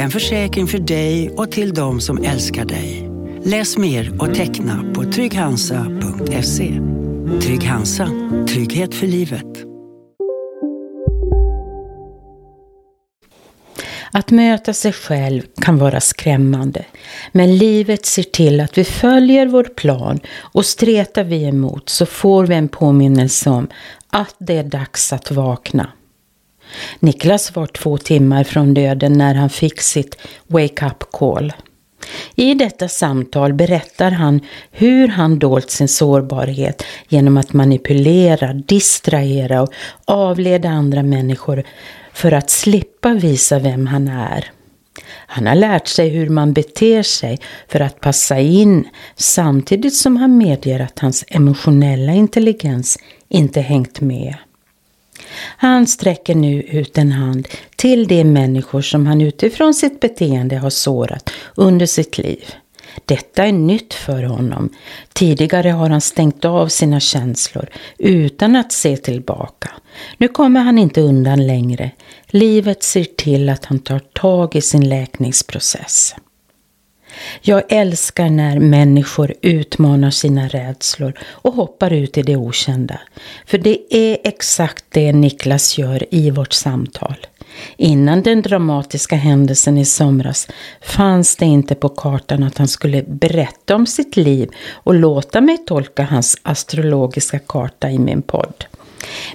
En försäkring för dig och till de som älskar dig. Läs mer och teckna på trygghansa.se. Trygg Hansa. Trygghet för livet. Att möta sig själv kan vara skrämmande, men livet ser till att vi följer vår plan och stretar vi emot så får vi en påminnelse om att det är dags att vakna. Niklas var två timmar från döden när han fick sitt wake-up call. I detta samtal berättar han hur han dolt sin sårbarhet genom att manipulera, distrahera och avleda andra människor för att slippa visa vem han är. Han har lärt sig hur man beter sig för att passa in samtidigt som han medger att hans emotionella intelligens inte hängt med. Han sträcker nu ut en hand till de människor som han utifrån sitt beteende har sårat under sitt liv. Detta är nytt för honom. Tidigare har han stängt av sina känslor utan att se tillbaka. Nu kommer han inte undan längre. Livet ser till att han tar tag i sin läkningsprocess. Jag älskar när människor utmanar sina rädslor och hoppar ut i det okända. För det är exakt det Niklas gör i vårt samtal. Innan den dramatiska händelsen i somras fanns det inte på kartan att han skulle berätta om sitt liv och låta mig tolka hans astrologiska karta i min podd.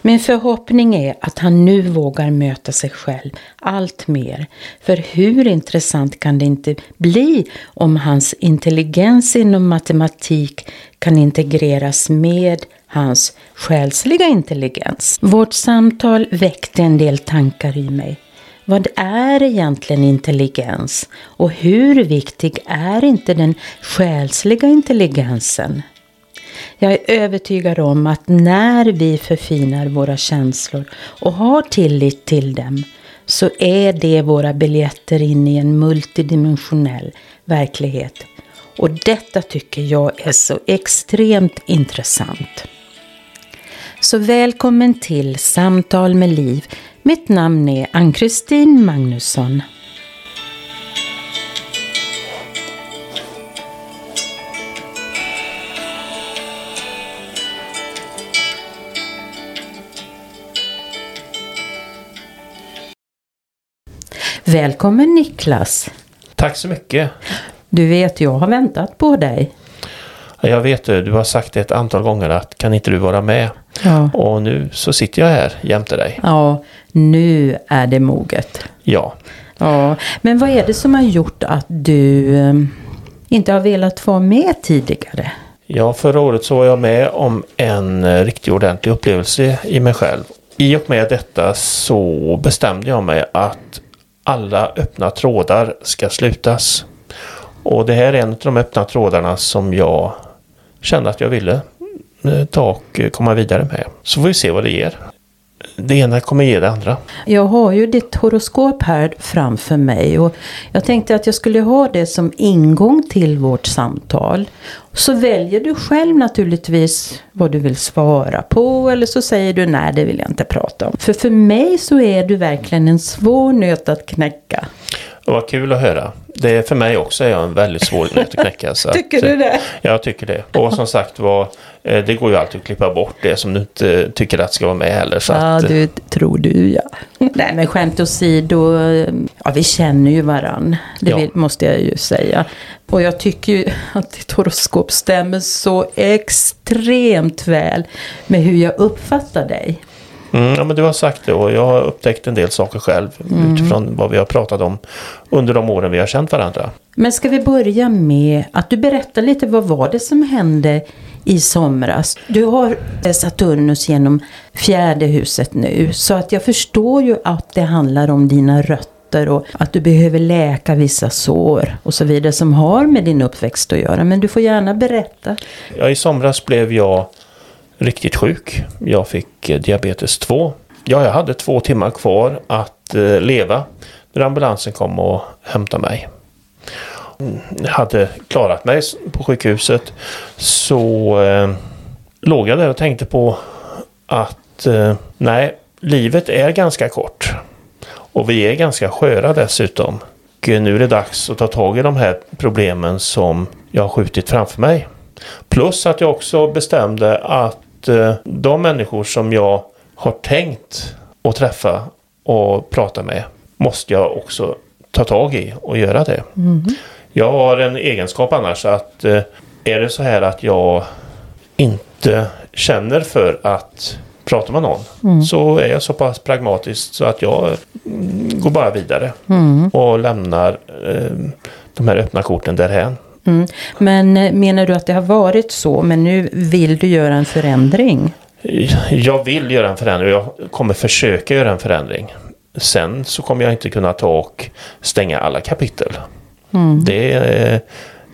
Min förhoppning är att han nu vågar möta sig själv allt mer. För hur intressant kan det inte bli om hans intelligens inom matematik kan integreras med hans själsliga intelligens? Vårt samtal väckte en del tankar i mig. Vad är egentligen intelligens? Och hur viktig är inte den själsliga intelligensen? Jag är övertygad om att när vi förfinar våra känslor och har tillit till dem så är det våra biljetter in i en multidimensionell verklighet. Och detta tycker jag är så extremt intressant. Så välkommen till Samtal med Liv. Mitt namn är Ann-Kristin Magnusson. Välkommen Niklas. Tack så mycket. Du vet, jag har väntat på dig. Jag vet det, du har sagt det ett antal gånger att kan inte du vara med? Ja. Och nu så sitter jag här jämte dig. Ja, nu är det moget. Ja. Ja, men vad är det som har gjort att du eh, inte har velat vara med tidigare? Ja, förra året så var jag med om en eh, riktigt ordentlig upplevelse i mig själv. I och med detta så bestämde jag mig att alla öppna trådar ska slutas. Och det här är en av de öppna trådarna som jag kände att jag ville eh, ta och eh, komma vidare med. Så får vi se vad det ger. Det ena kommer ge det andra. Jag har ju ditt horoskop här framför mig och jag tänkte att jag skulle ha det som ingång till vårt samtal. Så väljer du själv naturligtvis vad du vill svara på eller så säger du nej det vill jag inte prata om. För för mig så är du verkligen en svår nöt att knäcka. Vad kul att höra. Det är för mig också är jag en väldigt svår nöt att knäcka. Tycker att, du det? Jag tycker det. Och som sagt var, eh, det går ju alltid att klippa bort det som du inte tycker att ska vara med heller. Så Ja, att, eh, du tror du ja. Nej men skämt åsido, ja vi känner ju varann. Det Ja. måste jag ju säga. Och jag tycker ju att ditt horoskop stämmer så extremt väl med hur jag uppfattar dig. Mm, ja, men du har sagt det och jag har upptäckt en del saker själv Mm. utifrån vad vi har pratat om under de åren vi har känt varandra. Men ska vi börja med att du berättar lite vad var det som hände i somras? Du har eh, Saturnus genom fjärde huset nu så att jag förstår ju att det handlar om dina rötter och att du behöver läka vissa sår och så vidare som har med din uppväxt att göra. Men du får gärna berätta. Ja, I somras blev jag riktigt sjuk. Jag fick eh, diabetes 2. Ja, jag hade två timmar kvar att eh, leva när ambulansen kom och hämtade mig. Hade klarat mig på sjukhuset så eh, låg jag där och tänkte på att eh, nej, livet är ganska kort. Och vi är ganska sköra dessutom. Och nu är det dags att ta tag i de här problemen som jag har skjutit framför mig. Plus att jag också bestämde att eh, de människor som jag har tänkt att träffa och prata med måste jag också ta tag i och göra det. Mm-hmm. Jag har en egenskap annars att eh, är det så här att jag inte känner för att prata med någon så är jag så pass pragmatisk så att jag mm, går bara vidare och lämnar eh, de här öppna korten därhän. Mm. Men eh, menar du att det har varit så men nu vill du göra en förändring? Jag vill göra en förändring och jag kommer försöka göra en förändring. Sen så kommer jag inte kunna ta och stänga alla kapitel. Det är,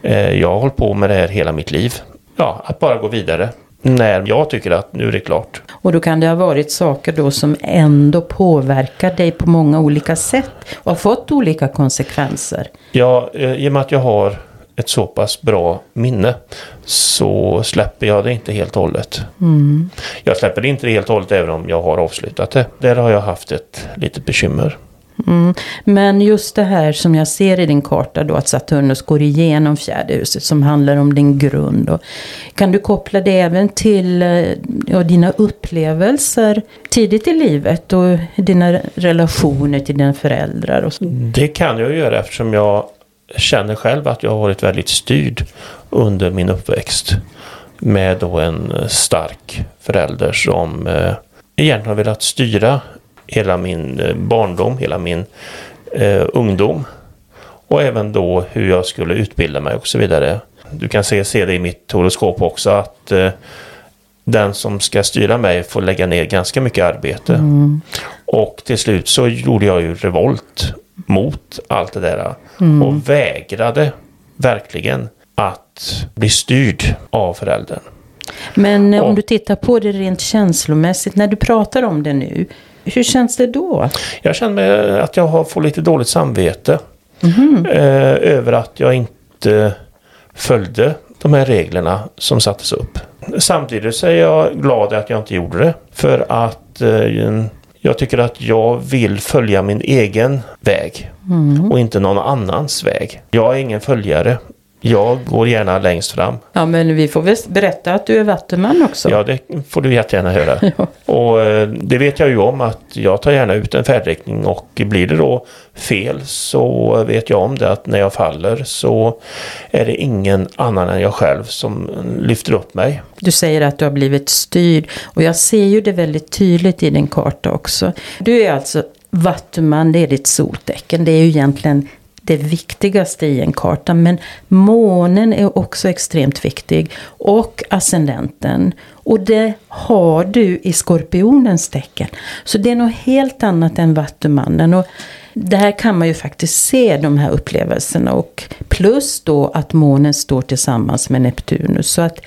eh, jag har hållit på med det här hela mitt liv. Ja, att bara gå vidare. När jag tycker att nu är det klart. Och då kan det ha varit saker då som ändå påverkar dig på många olika sätt och har fått olika konsekvenser. Ja, eh, i och med att jag har ett så pass bra minne så släpper jag det inte helt och hållet. Jag släpper det inte helt och hållet även om jag har avslutat det. Där har jag haft ett litet bekymmer. Mm. Men just det här som jag ser i din karta då att Saturnus går igenom fjärde huset som handlar om din grund. Och kan du koppla det även till eh, ja, dina upplevelser tidigt i livet och dina relationer till dina föräldrar? Och så? Det kan jag göra eftersom jag känner själv att jag har varit väldigt styrd under min uppväxt. Med då en stark förälder som eh, egentligen har velat styra hela min eh, barndom, hela min eh, ungdom. Och även då hur jag skulle utbilda mig och så vidare. Du kan se, se det i mitt horoskop också att eh, den som ska styra mig får lägga ner ganska mycket arbete. Och till slut så gjorde jag ju revolt mot allt det där. Och vägrade verkligen att bli styrd av föräldern. Men om du tittar på det rent känslomässigt när du pratar om det nu. Hur känns det då? Jag känner att jag har fått lite dåligt samvete. Eh, över att jag inte följde de här reglerna som sattes upp. Samtidigt så är jag glad att jag inte gjorde det. För att eh, jag tycker att jag vill följa min egen väg. Och inte någon annans väg. Jag är ingen följare. Jag går gärna längst fram. Ja men vi får väl berätta att du är vattuman också. Ja, det får du jättegärna höra. Och eh, det vet jag ju om att jag tar gärna ut en färdriktning och blir det då fel så vet jag om det att när jag faller så är det ingen annan än jag själv som lyfter upp mig. Du säger att du har blivit styrd och jag ser ju det väldigt tydligt i din karta också. Du är alltså vattuman, det är ditt soltecken. Det är ju egentligen det viktigaste i en karta. Men månen är också extremt viktig. Och ascendenten. Och det har du i skorpionens tecken. Så det är något helt annat än vattumannen. Och där kan man ju faktiskt se de här upplevelserna. Och plus då att månen står tillsammans med Neptunus. Så att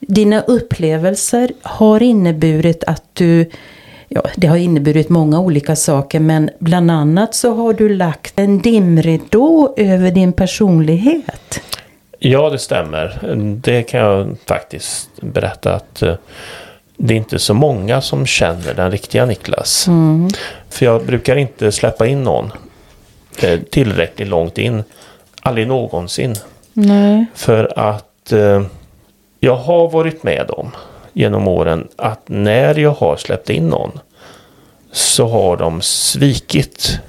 dina upplevelser har inneburit att du Ja, det har inneburit många olika saker men bland annat så har du lagt en dimridå över din personlighet. Ja, det stämmer. Det kan jag faktiskt berätta att eh, det är inte så många som känner den riktiga Niklas. För jag brukar inte släppa in någon eh, tillräckligt långt in. Aldrig någonsin. Nej. För att eh, jag har varit med om genom åren att när jag har släppt in någon så har de svikit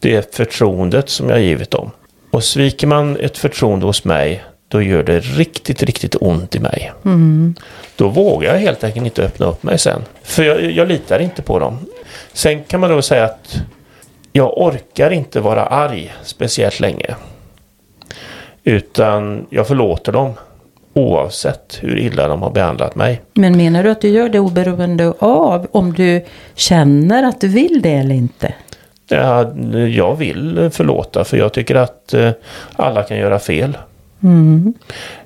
det förtroendet som jag givit dem. Och sviker man ett förtroende hos mig då gör det riktigt, riktigt ont i mig. Mm. Då vågar jag helt enkelt inte öppna upp mig sen. För jag, jag litar inte på dem. Sen kan man då säga att jag orkar inte vara arg speciellt länge. Utan jag förlåter dem oavsett hur illa de har behandlat mig. Men menar du att du gör det oberoende av om du känner att du vill det eller inte? Ja, jag vill förlåta för jag tycker att eh, alla kan göra fel. Mm.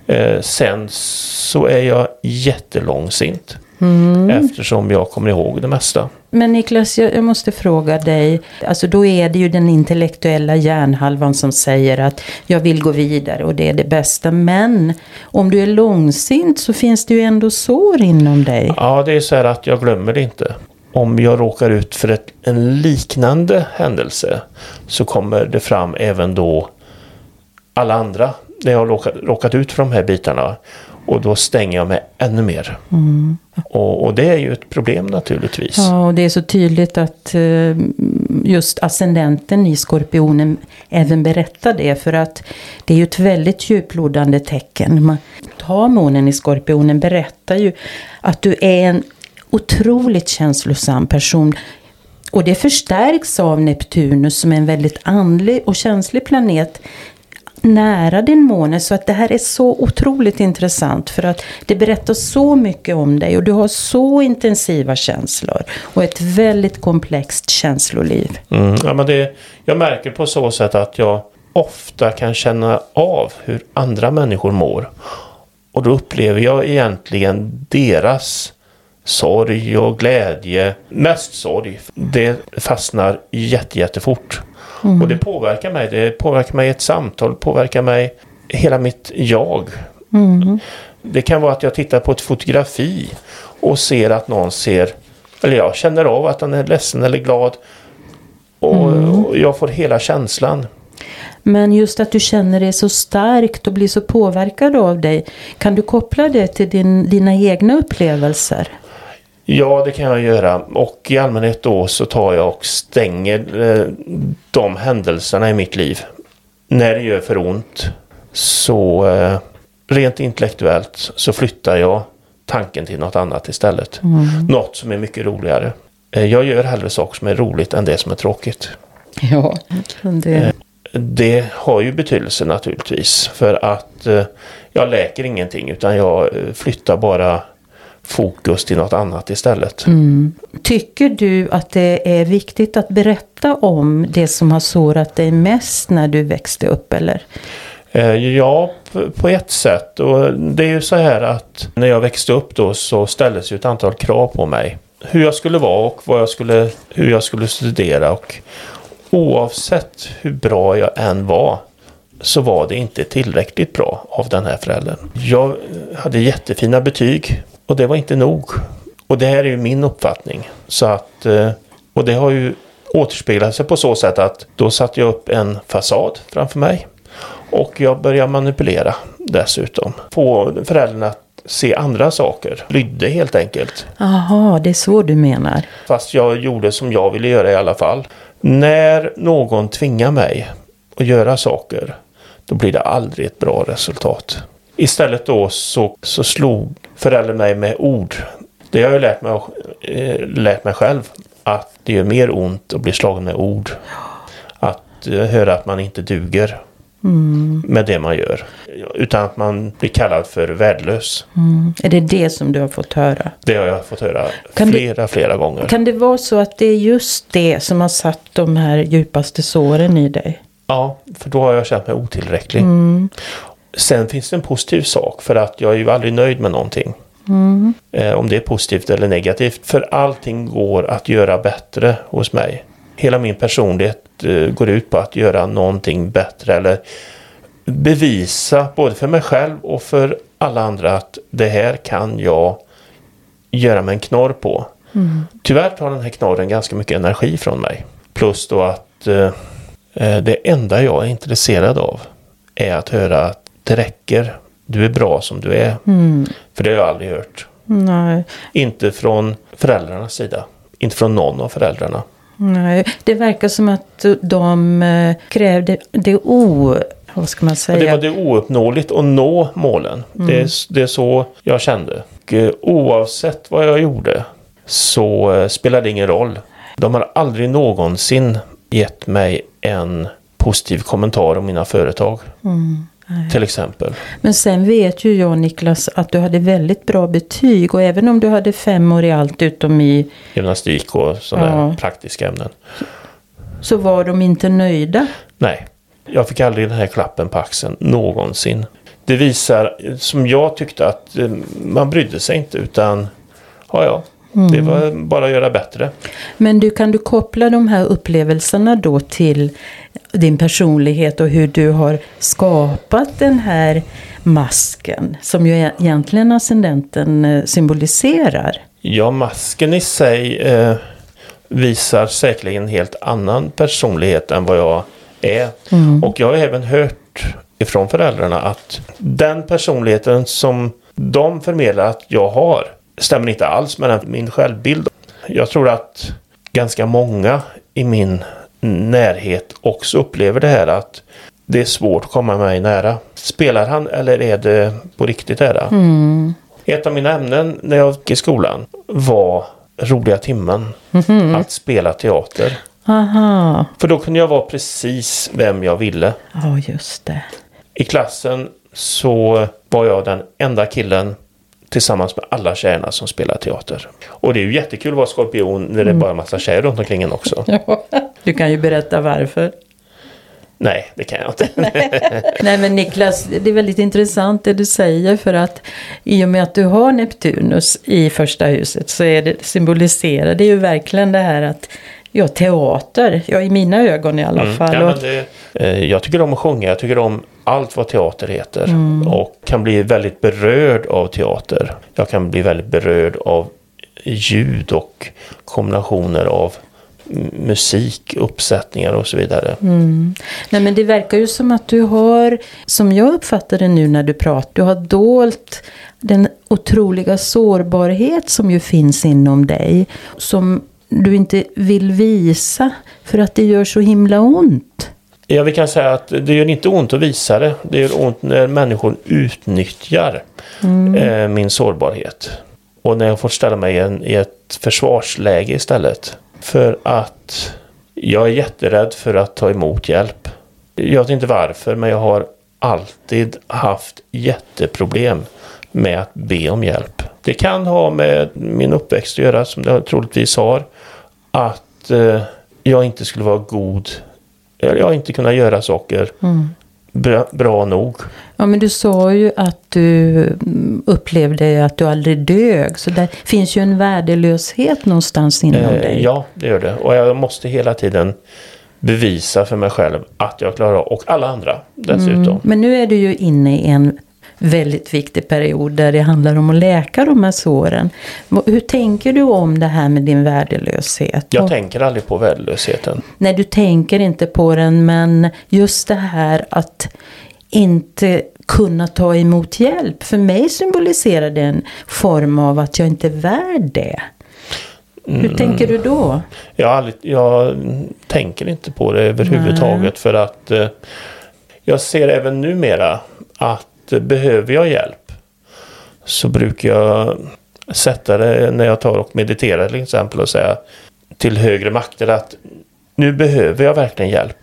Eh, sen så är jag jättelångsint. Mm. Eftersom jag kommer ihåg det mesta. Men Niklas, jag, jag måste fråga dig. Alltså då är det ju den intellektuella hjärnhalvan som säger att jag vill gå vidare och det är det bästa. Men om du är långsint så finns det ju ändå sår inom dig. Ja, det är så här att jag glömmer det inte. Om jag råkar ut för ett, en liknande händelse så kommer det fram även då alla andra när jag har råkat, råkat ut för de här bitarna. Och då stänger jag mig ännu mer. Mm. Och, och, det är ju ett problem naturligtvis. Ja, och det är så tydligt att eh, just ascendenten i skorpionen även berättar det. För att det är ju ett väldigt djuplodande tecken. Ta månen i skorpionen berättar ju att du är en otroligt känslosam person. Och det förstärks av Neptunus som är en väldigt andlig och känslig planet nära din måne. Så att det här är så otroligt intressant för att det berättar så mycket om dig och du har så intensiva känslor och ett väldigt komplext känsloliv. Mm, ja, men det, jag märker på så sätt att jag ofta kan känna av hur andra människor mår. Och då upplever jag egentligen deras sorg och glädje, mest sorg. Det fastnar jätte, jättefort. Mm. Och det påverkar mig. Det påverkar mig i ett samtal, påverkar mig hela mitt jag. Mm. Det kan vara att jag tittar på ett fotografi och ser att någon ser, eller jag känner av att han är ledsen eller glad. Och, mm. och jag får hela känslan. Men just att du känner det så starkt och blir så påverkad av dig. Kan du koppla det till din, dina egna upplevelser? Ja, det kan jag göra. Och i allmänhet då så tar jag och stänger eh, de händelserna i mitt liv. När det gör för ont så eh, rent intellektuellt så flyttar jag tanken till något annat istället. Mm. Något som är mycket roligare. Eh, jag gör hellre saker som är roligt än det som är tråkigt. Ja, det... Det har ju betydelse naturligtvis för att jag läker ingenting utan jag flyttar bara fokus till något annat istället. Mm. Tycker du att det är viktigt att berätta om det som har sårat dig mest när du växte upp eller? Eh, ja, på ett sätt. Och det är ju så här att när jag växte upp då så ställdes ju ett antal krav på mig. Hur jag skulle vara och vad jag skulle, hur jag skulle studera. Och oavsett hur bra jag än var så var det inte tillräckligt bra av den här föräldern. Jag hade jättefina betyg och det var inte nog. Och det här är ju min uppfattning. Så att, eh, och det har ju återspeglat sig på så sätt att då satte jag upp en fasad framför mig. Och jag började manipulera dessutom. Få föräldrarna att se andra saker. Lydde helt enkelt. Jaha, det är så du menar. Fast jag gjorde som jag ville göra i alla fall. När någon tvingar mig att göra saker, då blir det aldrig ett bra resultat. Istället då så, så slog föräldrar mig med ord. Det har jag lärt mig, äh, lärt mig själv. Att det gör mer ont att bli slagen med ord. Att äh, höra att man inte duger. Mm. Med det man gör. Utan att man blir kallad för värdelös. Mm. Är det det som du har fått höra? Det har jag fått höra kan flera, det, flera gånger. Kan det vara så att det är just det som har satt de här djupaste såren i dig? Ja, för då har jag känt mig otillräcklig. Mm. Sen finns det en positiv sak för att jag är ju aldrig nöjd med någonting. Mm. Eh, om det är positivt eller negativt. För allting går att göra bättre hos mig. Hela min personlighet eh, går ut på att göra någonting bättre eller bevisa både för mig själv och för alla andra att det här kan jag göra mig en knorr på. Mm. Tyvärr tar den här knorren ganska mycket energi från mig. Plus då att eh det enda jag är intresserad av är att höra att det räcker. Du är bra som du är. Mm. För det har jag aldrig hört. Nej. Inte från föräldrarnas sida. Inte från någon av föräldrarna. Nej, det verkar som att de eh, krävde det o vad ska man Och säga? det var det ouppnåeligt att nå målen. Det, är, det är så jag kände. Och, eh, oavsett vad jag gjorde så eh, spelade det ingen roll. De har aldrig någonsin gett mig en positiv kommentar om mina företag. Till exempel. Men sen vet ju jag Niklas att du hade väldigt bra betyg och även om du hade fem år i allt utom i Gymnastik och sådana Ja. praktiska ämnen. så var de inte nöjda. Nej, jag fick aldrig den här klappen på axeln någonsin. Det visar, som jag tyckte, att eh, man brydde sig inte utan ja, ja, det var bara att göra bättre. Men du, kan du koppla de här upplevelserna då till din personlighet och hur du har skapat den här masken som ju e- egentligen ascendenten eh, symboliserar? Ja, masken i sig eh, visar säkerligen en helt annan personlighet än vad jag är. Och jag har även hört ifrån föräldrarna att den personligheten som de förmedlar att jag har stämmer inte alls med min självbild. Jag tror att ganska många i min närhet också upplever det här att det är svårt att komma mig nära. Spelar han eller är det på riktigt nära? Ett av mina ämnen när jag gick i skolan var roliga timmen. Att spela teater. Aha, För då kunde jag vara precis vem jag ville. ja just det. I klassen så var jag den enda killen tillsammans med alla tjejerna som spelar teater. Och det är ju jättekul att vara skorpion när det är bara massa tjejer runt omkring en också. Du kan ju berätta varför. Nej, det kan jag inte. Nej men Niklas, det är väldigt intressant det du säger för att i och med att du har Neptunus i första huset så är det, symboliserar det ju verkligen det här att Ja, teater. Ja, i mina ögon i alla fall. Mm. Ja, Och- men det, eh, jag tycker om att sjunga, jag tycker om allt vad teater heter. Mm. Och kan bli väldigt berörd av teater. Jag kan bli väldigt berörd av ljud och kombinationer av musik, uppsättningar och så vidare. Mm. Nej men det verkar ju som att du har, som jag uppfattar det nu när du pratar, du har dolt den otroliga sårbarhet som ju finns inom dig. Som du inte vill visa för att det gör så himla ont. Ja, vi kan säga att det gör inte ont att visa det. Det gör ont när människor utnyttjar eh, min sårbarhet. Och när jag får ställa mig i, en, i ett försvarsläge istället. För att jag är jätterädd för att ta emot hjälp. Jag vet inte varför, men jag har alltid haft jätteproblem med att be om hjälp. Det kan ha med min uppväxt att göra, som det troligtvis har. Att eh, jag inte skulle vara god jag har inte kunnat göra saker bra, bra nog. Ja men du sa ju att du mm, upplevde att du aldrig dög. Så där finns ju en värdelöshet någonstans inom Eh, dig. ja, det gör det. Och jag måste hela tiden bevisa för mig själv att jag klarar av, och alla andra dessutom. Men nu är du ju inne i en väldigt viktig period där det handlar om att läka de här såren. Hur tänker du om det här med din värdelöshet? Jag tänker aldrig på värdelösheten. Nej, du tänker inte på den, men just det här att inte kunna ta emot hjälp. För mig symboliserar det en form av att jag inte är värd det. Hur Mm. tänker du då? Jag, aldrig, jag tänker inte på det överhuvudtaget för att eh, jag ser även numera att behöver jag hjälp så brukar jag sätta det när jag tar och mediterar till exempel och säga till högre makter att nu behöver jag verkligen hjälp.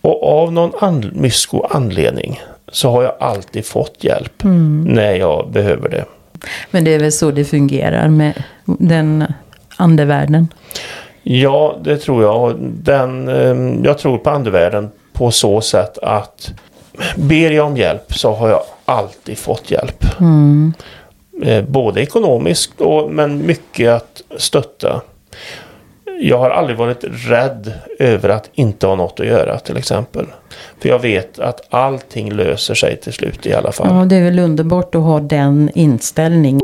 Och av någon an- mysko anledning så har jag alltid fått hjälp när jag behöver det. Men det är väl så det fungerar med den andevärlden. Ja, det tror jag. Den, eh, jag tror på andevärlden på så sätt att ber jag om hjälp så har jag alltid fått hjälp. Eh, Både ekonomiskt och, men mycket att stötta. Jag har aldrig varit rädd över att inte ha något att göra till exempel. För jag vet att allting löser sig till slut i alla fall. Ja, det är väl underbart att ha den inställningen.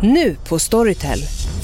Nu på Storytel.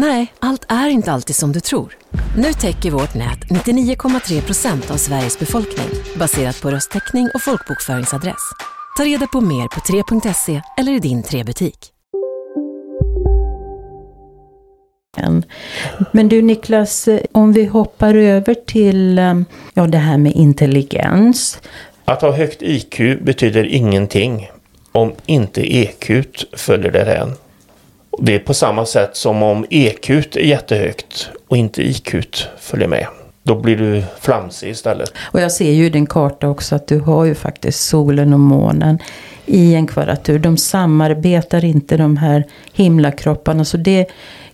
Nej, allt är inte alltid som du tror. Nu täcker vårt nät 99,3 procent av Sveriges befolkning baserat på röstteckning och folkbokföringsadress. Ta reda på mer på 3.se eller i din 3-butik. Men du Niklas, om vi hoppar över till eh, ja, det här med intelligens. Att ha högt IQ betyder ingenting om inte EQ följer därhän. Det är på samma sätt som om EQ är jättehögt och inte IQ följer med. Då blir du flamsig istället. Och jag ser ju i din karta också att du har ju faktiskt solen och månen i en kvadratur. De samarbetar inte de här himlakropparna. Så det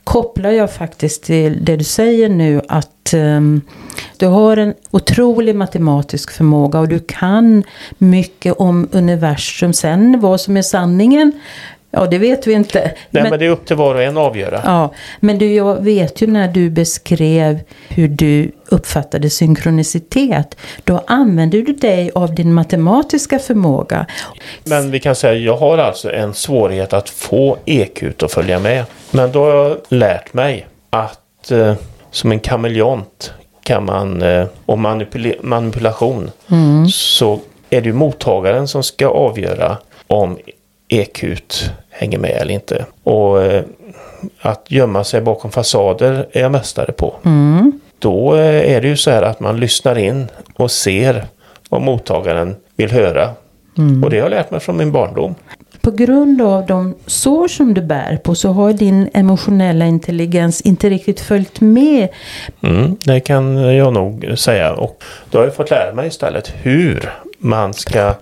kopplar jag faktiskt till det du säger nu att um, du har en otrolig matematisk förmåga och du kan mycket om universum. Sen vad som är sanningen, ja det vet vi inte. Nej men, men det är upp till var och en att avgöra. Ja, men du, jag vet ju när du beskrev hur du uppfattade synkronicitet. Då använde du dig av din matematiska förmåga. Men vi kan säga att jag har alltså en svårighet att få EQ att följa med. Men då har jag lärt mig att eh, som en kameleont kan man, eh, och manipula- manipulation, så är det mottagaren som ska avgöra om EQ hänger med eller inte. Och eh, att gömma sig bakom fasader är jag mästare på. Då eh, är det ju så här att man lyssnar in och ser vad mottagaren vill höra. Och det har jag lärt mig från min barndom. På grund av de sår som du bär på så har din emotionella intelligens inte riktigt följt med. Mm, det kan jag nog säga. Och då har jag fått lära mig istället hur man ska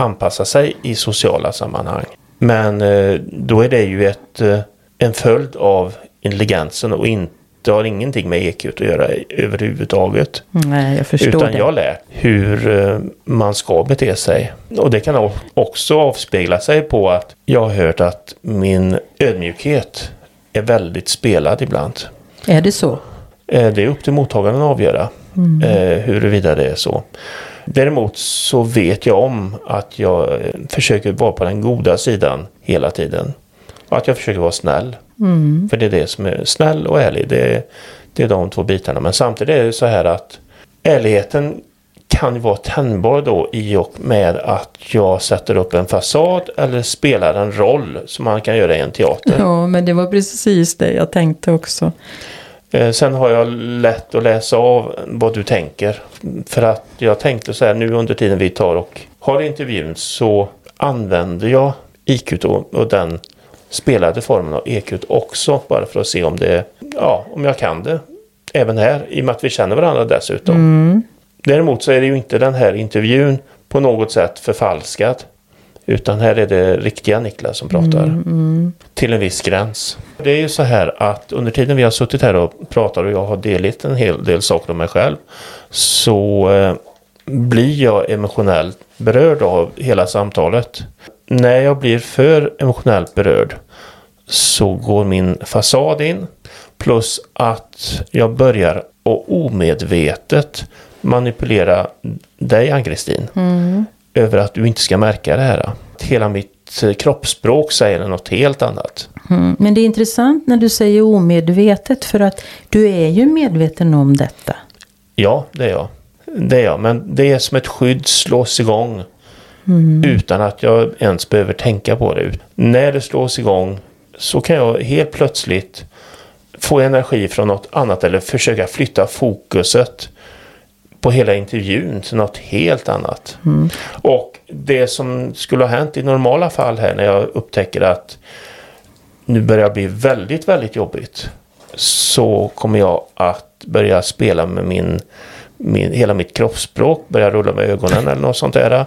anpassa sig i sociala sammanhang. Men eh, då är det ju ett, eh, en följd av intelligensen och inte har ingenting med EQ att göra överhuvudtaget. Nej, jag förstår Utan det. jag lärt hur eh, man ska bete sig. Och det kan också avspegla sig på att jag har hört att min ödmjukhet är väldigt spelad ibland. Är det så? Det är upp till mottagaren att avgöra eh, huruvida det är så. Däremot så vet jag om att jag eh, försöker vara på den goda sidan hela tiden. Och att jag försöker vara snäll. För det är det som är snäll och ärlig. Det är, det är de två bitarna. Men samtidigt är det så här att ärligheten kan ju vara tänjbar då i och med att jag sätter upp en fasad eller spelar en roll som man kan göra i en teater. Ja, men det var precis det jag tänkte också. Eh, Sen har jag lätt att läsa av vad du tänker. För att jag tänkte så här nu under tiden vi tar och har intervjun så använder jag IQ och, den spelade formen av EQ också. Bara för att se om det, ja, om jag kan det. Även här, i och med att vi känner varandra dessutom. Däremot så är det ju inte den här intervjun på något sätt förfalskad. Utan här är det riktiga Niklas som pratar. Till en viss gräns. Det är ju så här att under tiden vi har suttit här och pratat och jag har delat en hel del saker om mig själv. Så eh, blir jag emotionellt berörd av hela samtalet. När jag blir för emotionellt berörd så går min fasad in. Plus att jag börjar att omedvetet manipulera dig Ann-Kristin. Över att du inte ska märka det här. Hela mitt eh, kroppsspråk säger något helt annat. Mm. Men det är intressant när du säger omedvetet för att du är ju medveten om detta. Ja, det är jag. Det är jag. Men det är som ett skydd slås igång. Utan att jag ens behöver tänka på det. När det slås igång så kan jag helt plötsligt få energi från något annat eller försöka flytta fokuset på hela intervjun till något helt annat. Och det som skulle ha hänt i normala fall här när jag upptäcker att nu börjar det bli väldigt, väldigt jobbigt. Så kommer jag att börja spela med min, min, hela mitt kroppsspråk, börja rulla med ögonen eller något sånt där.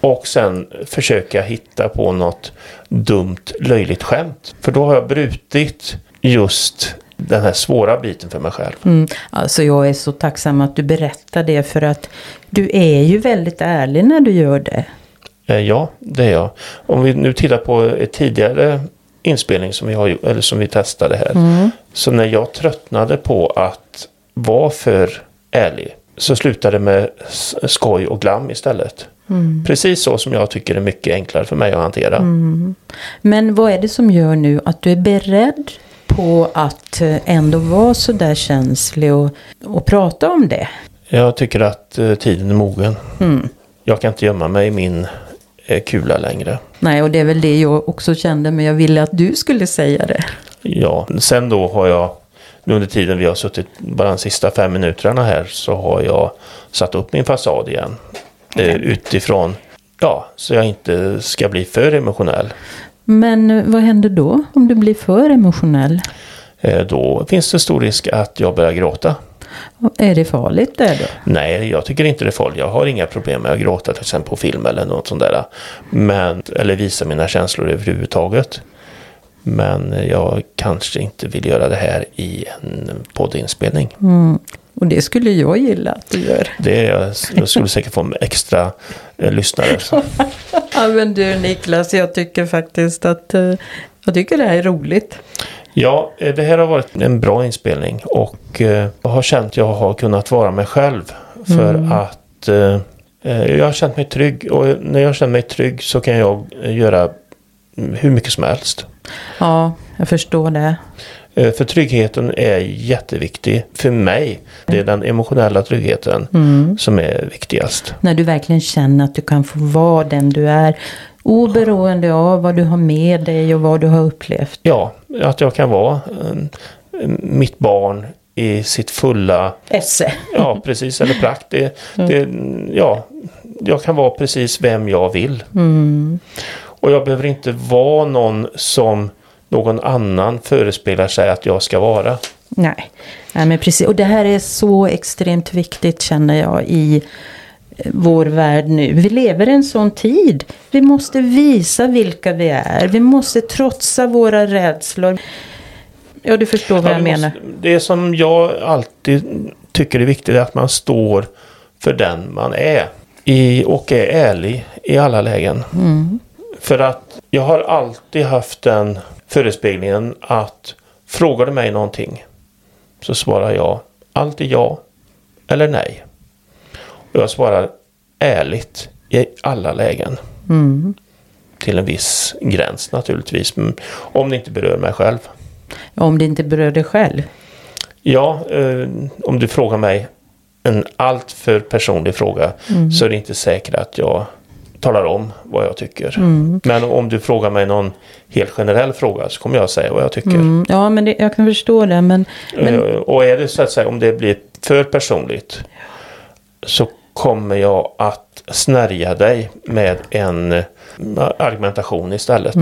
Och sen försöka hitta på något dumt, löjligt skämt. För då har jag brutit just den här svåra biten för mig själv. Mm. Alltså jag är så tacksam att du berättar det för att du är ju väldigt ärlig när du gör det. Eh, Ja, det är jag. Om vi nu tittar på ett tidigare inspelning som vi, har, eller som vi testade här. Så när jag tröttnade på att vara för ärlig så slutade det med skoj och glam istället. Precis så som jag tycker är mycket enklare för mig att hantera. Men vad är det som gör nu att du är beredd på att eh, ändå vara så där känslig och, och prata om det? Jag tycker att eh, tiden är mogen. Jag kan inte gömma mig i min eh, kula längre. Nej, och det är väl det jag också kände, men jag ville att du skulle säga det. Ja, sen då har jag nu under tiden vi har suttit bara de sista fem minuterna här så har jag satt upp min fasad igen. Eh, utifrån, ja, så jag inte ska bli för emotionell. Men vad händer då om du blir för emotionell? Eh, då finns det stor risk att jag börjar gråta. Är det farligt det då? Nej, jag tycker inte det är farligt. Jag har inga problem med att gråta till exempel på film eller något sånt där. Men, eller visa mina känslor överhuvudtaget. Men jag kanske inte vill göra det här i en poddinspelning. Och det skulle jag gilla att du gör. Det är, jag skulle säkert få extra eh, lyssnare. Ja, men du Niklas, jag tycker faktiskt att eh, jag tycker det här är roligt. Ja, eh, det här har varit en bra inspelning och eh, jag har känt att jag har kunnat vara mig själv. För att eh, eh, jag har känt mig trygg och när jag känner mig trygg så kan jag göra mm, hur mycket som helst. Ja, jag förstår det. Eh, För tryggheten är jätteviktig för mig. Det är den emotionella tryggheten som är viktigast. När du verkligen känner att du kan få vara den du är. Oberoende av vad du har med dig och vad du har upplevt. Ja, att jag kan vara eh, mitt barn i sitt fulla Esse. Ja, precis. Eller prakt. Det, det, ja, jag kan vara precis vem jag vill. Och jag behöver inte vara någon som någon annan förespelar sig att jag ska vara. Nej. Nej, men precis. Och det här är så extremt viktigt känner jag i eh, vår värld nu. Vi lever i en sån tid. Vi måste visa vilka vi är. Vi måste trotsa våra rädslor. Ja, du förstår vad Ja, jag vi menar. måste- det som jag alltid tycker är viktigt är att man står för den man är. I, och är ärlig i alla lägen. För att jag har alltid haft den förespeglingen att frågar du mig någonting så svarar jag alltid ja eller nej. Och jag svarar ärligt i alla lägen. Till en viss gräns naturligtvis. Om det inte berör mig själv. Om det inte berör dig själv. Ja, eh, om du frågar mig en alltför personlig fråga så är det inte säkert att jag talar om vad jag tycker. Men om du frågar mig någon helt generell fråga så kommer jag säga vad jag tycker. Mm, ja, men det, jag kan förstå det. Men, men Eh, Och är det så att säga om det blir för personligt så kommer jag att snärja dig med en eh, argumentation istället.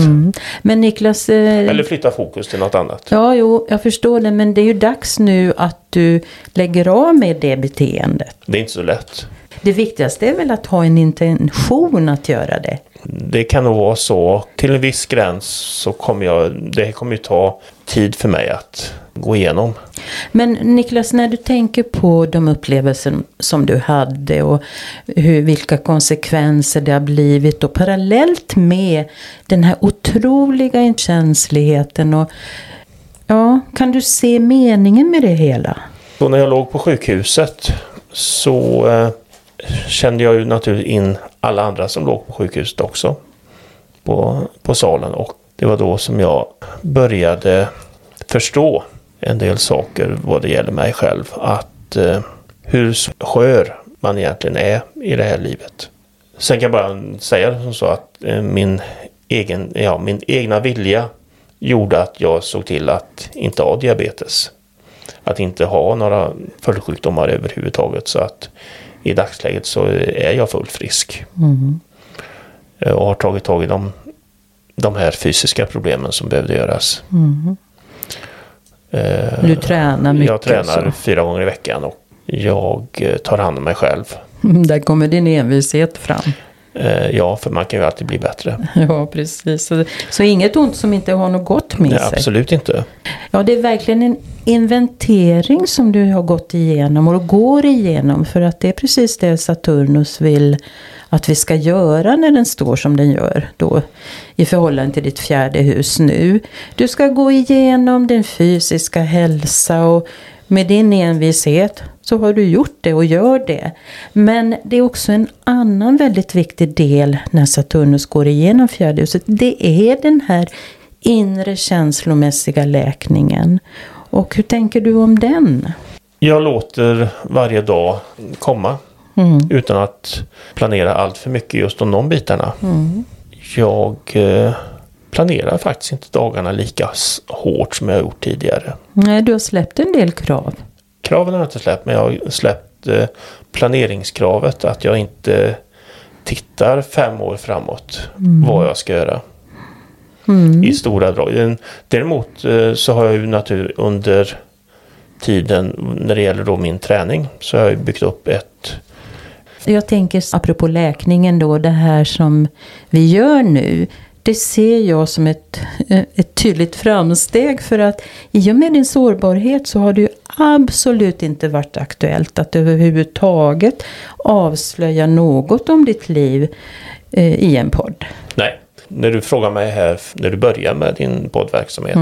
Men Niklas, eh, Eller flytta fokus till något annat. ja jo, jag förstår det, men det är ju dags nu att du lägger av med det beteendet. Det är inte så lätt. Det viktigaste är väl att ha en intention att göra det. Det kan nog vara så. Till en viss gräns så kommer jag, det kommer ju ta tid för mig att gå igenom. Men Niklas, när du tänker på de upplevelser som du hade och hur, vilka konsekvenser det har blivit och parallellt med den här otroliga känsligheten och ja, kan du se meningen med det hela? Så när jag låg på sjukhuset så eh, kände jag ju naturligtvis in alla andra som låg på sjukhuset också. På, på salen och det var då som jag började förstå en del saker vad det gäller mig själv. Att eh, hur skör man egentligen är i det här livet. Sen kan jag bara säga som så att eh, min, egen, ja, min egna vilja gjorde att jag såg till att inte ha diabetes. Att inte ha några följdsjukdomar överhuvudtaget. Så att i dagsläget så är jag fullt frisk. Eh, Och har tagit tag i de, de här fysiska problemen som behövde göras. Eh, Du tränar mycket. jag tränar så. fyra gånger i veckan och jag eh, tar hand om mig själv. Där kommer din envishet fram. Eh, ja, för man kan ju alltid bli bättre. Ja, precis. Så, så inget ont som inte har något gott med Nej, sig. absolut inte. Ja, det är verkligen en inventering som du har gått igenom och går igenom. För att det är precis det Saturnus vill att vi ska göra när den står som den gör då i förhållande till ditt fjärde hus nu. Du ska gå igenom din fysiska hälsa och med din envishet så har du gjort det och gör det. Men det är också en annan väldigt viktig del när Saturnus går igenom fjärde huset. Det är den här inre känslomässiga läkningen. Och hur tänker du om den? Jag låter varje dag komma Mm. utan att planera allt för mycket just om de bitarna. Mm. Jag eh, planerar faktiskt inte dagarna lika hårt som jag gjort tidigare. Nej, du har släppt en del krav. Kraven har jag inte släppt men jag har släppt eh, planeringskravet att jag inte tittar fem år framåt vad jag ska göra. I stora drag. Däremot eh, så har jag ju natur under tiden när det gäller då min träning så har jag byggt upp ett Jag tänker apropå läkningen då, det här som vi gör nu. Det ser jag som ett, eh, ett tydligt framsteg för att i och med din sårbarhet så har det ju absolut inte varit aktuellt att överhuvudtaget avslöja något om ditt liv eh, i en podd. Nej, när du frågar mig här när du började med din poddverksamhet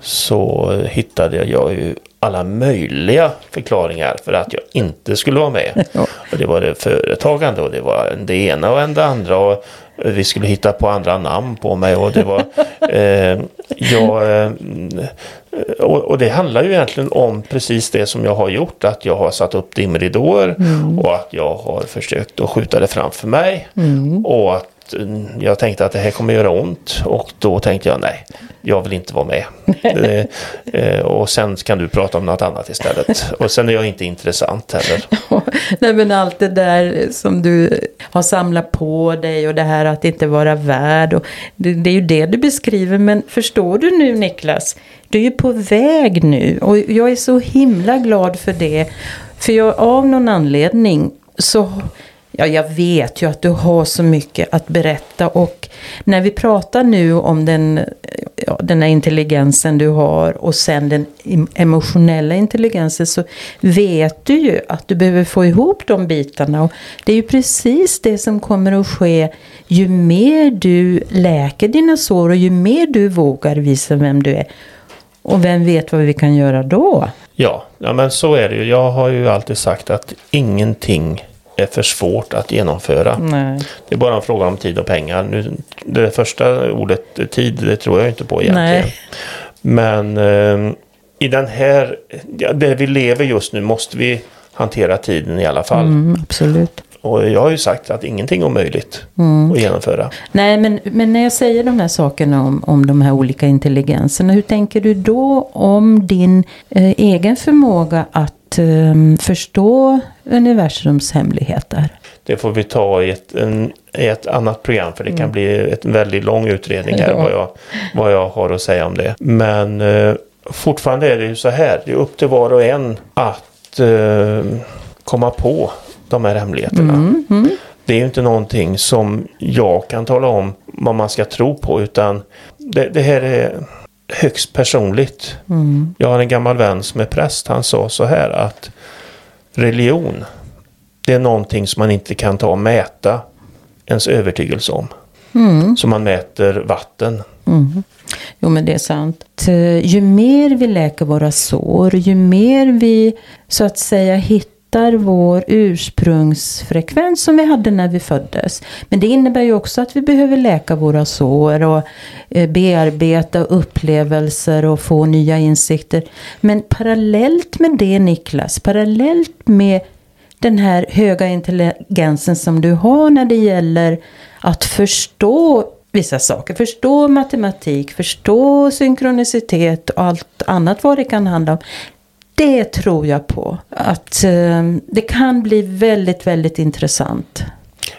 så hittade jag ju alla möjliga förklaringar för att jag inte skulle vara med. Ja. Och det var det företagande och det var det ena och det andra och vi skulle hitta på andra namn på mig och det var eh, jag, eh, och, och det handlar ju egentligen om precis det som jag har gjort att jag har satt upp dimridåer och att jag har försökt att skjuta det framför mig och att mm, jag tänkte att det här kommer göra ont och då tänkte jag nej, jag vill inte vara med. Eh, eh, och sen kan du prata om något annat istället. Och sen är jag inte intressant heller. Nej men allt det där som du har samlat på dig och det här att inte vara värd. Och det, det är ju det du beskriver. Men förstår du nu Niklas? Du är ju på väg nu och jag är så himla glad för det. För jag av någon anledning så Ja, jag vet ju att du har så mycket att berätta och när vi pratar nu om den, ja, den här intelligensen du har och sen den emotionella intelligensen så vet du ju att du behöver få ihop de bitarna och det är ju precis det som kommer att ske ju mer du läker dina sår och ju mer du vågar visa vem du är. Och vem vet vad vi kan göra då? Ja, ja, men så är det ju. Jag har ju alltid sagt att ingenting är för svårt att genomföra. Nej. Det är bara en fråga om tid och pengar. Nu, det första ordet tid, det tror jag inte på egentligen. Nej. Men eh, i den här, där vi lever just nu måste vi hantera tiden i alla fall. Mm, absolut. Och jag har ju sagt att ingenting är omöjligt att genomföra. Nej, men, men när jag säger de här sakerna om, om de här olika intelligenserna, hur tänker du då om din eh, egen förmåga att eh, förstå universums hemligheter? Det får vi ta i ett, en, i ett annat program för det kan bli ett väldigt lång utredning här Ja. vad, jag, vad jag har att säga om det. Men eh, fortfarande är det ju så här, det är upp till var och en att eh, komma på de här hemligheterna. Det är ju inte någonting som jag kan tala om vad man ska tro på utan det, det här är högst personligt. Jag har en gammal vän som är präst, han sa så här att religion det är någonting som man inte kan ta och mäta ens övertygelse om. Som man mäter vatten. Jo, men det är sant. Eh, Ju mer vi läker våra sår, ju mer vi så att säga hittar vår ursprungsfrekvens som vi hade när vi föddes. Men det innebär ju också att vi behöver läka våra sår och eh, bearbeta upplevelser och få nya insikter. Men parallellt med det Niklas, parallellt med den här höga intelligensen som du har när det gäller att förstå vissa saker. Förstå matematik, förstå synkronicitet och allt annat vad det kan handla om. Det tror jag på. Att eh, det kan bli väldigt, väldigt intressant.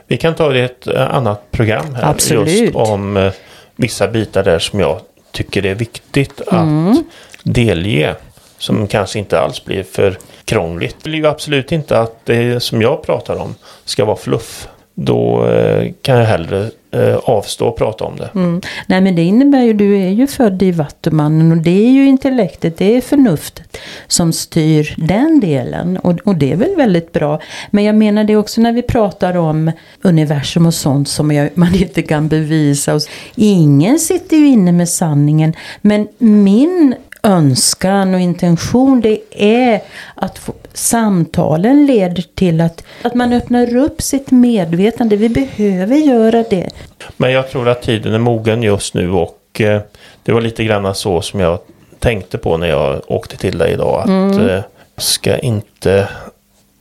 Vi kan ta det i ett eh, annat program här. Absolut. Just om eh, vissa bitar där som jag tycker är viktigt att Mm. delge. Som kanske inte alls blir för krångligt. Det blir ju absolut inte att det som jag pratar om ska vara fluff då eh, kan jag hellre eh, avstå och prata om det. Mm. Nej men det innebär ju, du är ju född i Vattumannen och det är ju intellektet, det är förnuftet som styr den delen. Och, och det är väl väldigt bra. Men jag menar det också när vi pratar om universum och sånt som jag, man inte kan bevisa. Och, ingen sitter ju inne med sanningen. Men min önskan och intention det är att få, samtalen leder till att, att man öppnar upp sitt medvetande. Vi behöver göra det. Men jag tror att tiden är mogen just nu och eh, det var lite grann så som jag tänkte på när jag åkte till dig idag. Att mm. eh, ska inte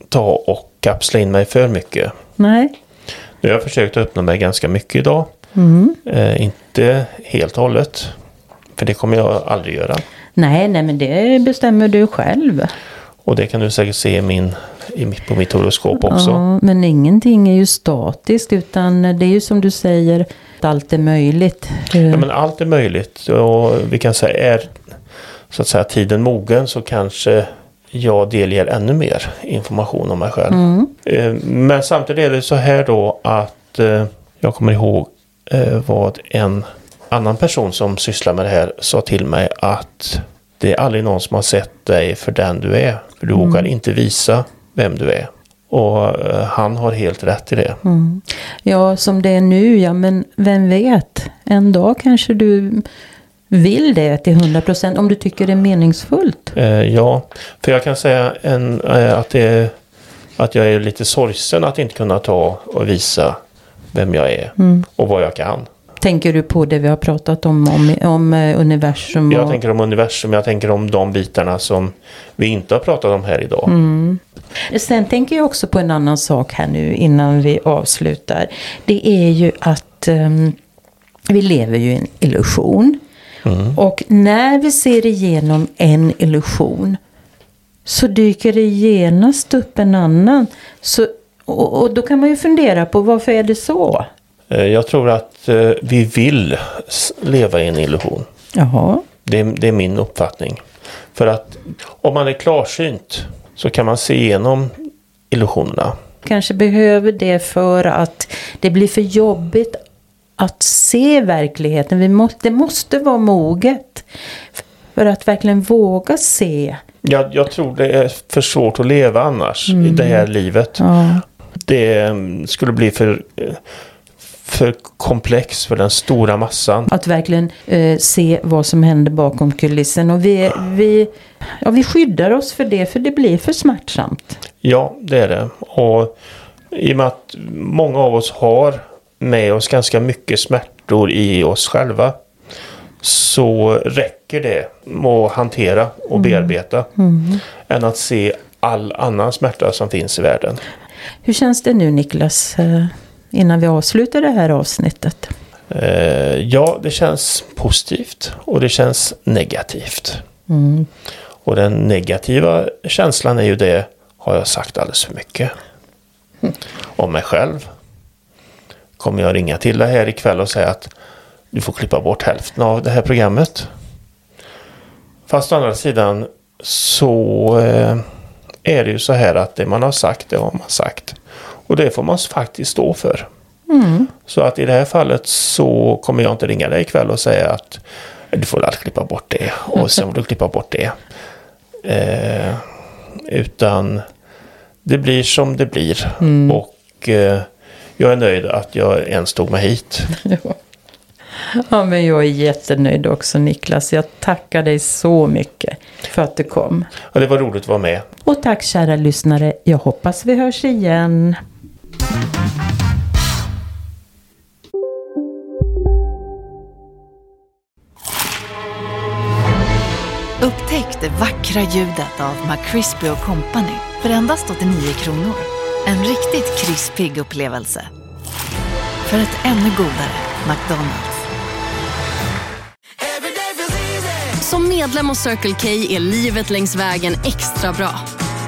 ta och kapsla in mig för mycket. Nej. Nu har jag försökt öppna mig ganska mycket idag. Mm. Eh, inte helt och hållet. För det kommer jag aldrig göra. Nej, nej men det bestämmer du själv. Och det kan du säkert se i min, i mitt, på mitt horoskop också. Ja, men ingenting är ju statiskt utan det är ju som du säger att allt är möjligt. Ja, men allt är möjligt och vi kan säga är så att säga tiden mogen så kanske jag delger ännu mer information om mig själv. Mm. Eh, men samtidigt är det så här då att eh, jag kommer ihåg eh, vad en annan person som sysslar med det här sa till mig att det är aldrig någon som har sett dig för den du är. För du mm. vågar inte visa vem du är. Och uh, han har helt rätt i det. Mm. Ja, som det är nu, ja men vem vet. En dag kanske du vill det till 100 procent om du tycker det är meningsfullt. Uh, ja, för jag kan säga en, uh, att, det, att jag är lite sorgsen att inte kunna ta och visa vem jag är mm. och vad jag kan. Tänker du på det vi har pratat om, om, om eh, universum? Och... Jag tänker om universum, jag tänker om de bitarna som vi inte har pratat om här idag. Mm. Sen tänker jag också på en annan sak här nu innan vi avslutar. Det är ju att um, vi lever ju i en illusion. Mm. Och när vi ser igenom en illusion så dyker det genast upp en annan. Så, och, och då kan man ju fundera på varför är det så? Eh, jag tror att eh, vi vill leva i en illusion. Jaha. Det, det är min uppfattning. För att om man är klarsynt så kan man se igenom illusionerna. Kanske behöver det för att det blir för jobbigt att se verkligheten. Vi måste, det måste vara moget för att verkligen våga se. Jag, jag tror det är för svårt att leva annars mm. i det här livet. Ja. Det mm, skulle bli för eh, för komplex för den stora massan. Att verkligen eh, se vad som händer bakom kulissen. Och vi, vi, ja, vi skyddar oss för det, för det blir för smärtsamt. Ja, det är det. Och i och med att många av oss har med oss ganska mycket smärtor i oss själva så räcker det att hantera och mm. bearbeta mm. än att se all annan smärta som finns i världen. Hur känns det nu Niklas? Innan vi avslutar det här avsnittet? Eh, ja, det känns positivt och det känns negativt. Mm. Och den negativa känslan är ju det, har jag sagt alldeles för mycket? Mm. Om mig själv. Kommer jag ringa till dig här ikväll och säga att du får klippa bort hälften av det här programmet. Fast å andra sidan så eh, är det ju så här att det man har sagt, det har man sagt. Och det får man faktiskt stå för. Mm. Så att i det här fallet så kommer jag inte ringa dig ikväll och säga att du får alltid klippa bort det och sen får du klippa bort det. Eh, utan det blir som det blir. Mm. Och eh, jag är nöjd att jag ens tog mig hit. Ja, men jag är jättenöjd också Niklas. Jag tackar dig så mycket för att du kom. Ja, det var roligt att vara med. Och tack kära lyssnare. Jag hoppas vi hörs igen. Upptäck det vackra ljudet av McCrispy Company för endast 89 kronor. En riktigt krispig upplevelse. För ett ännu godare McDonalds. Som medlem hos Circle K är livet längs vägen extra bra.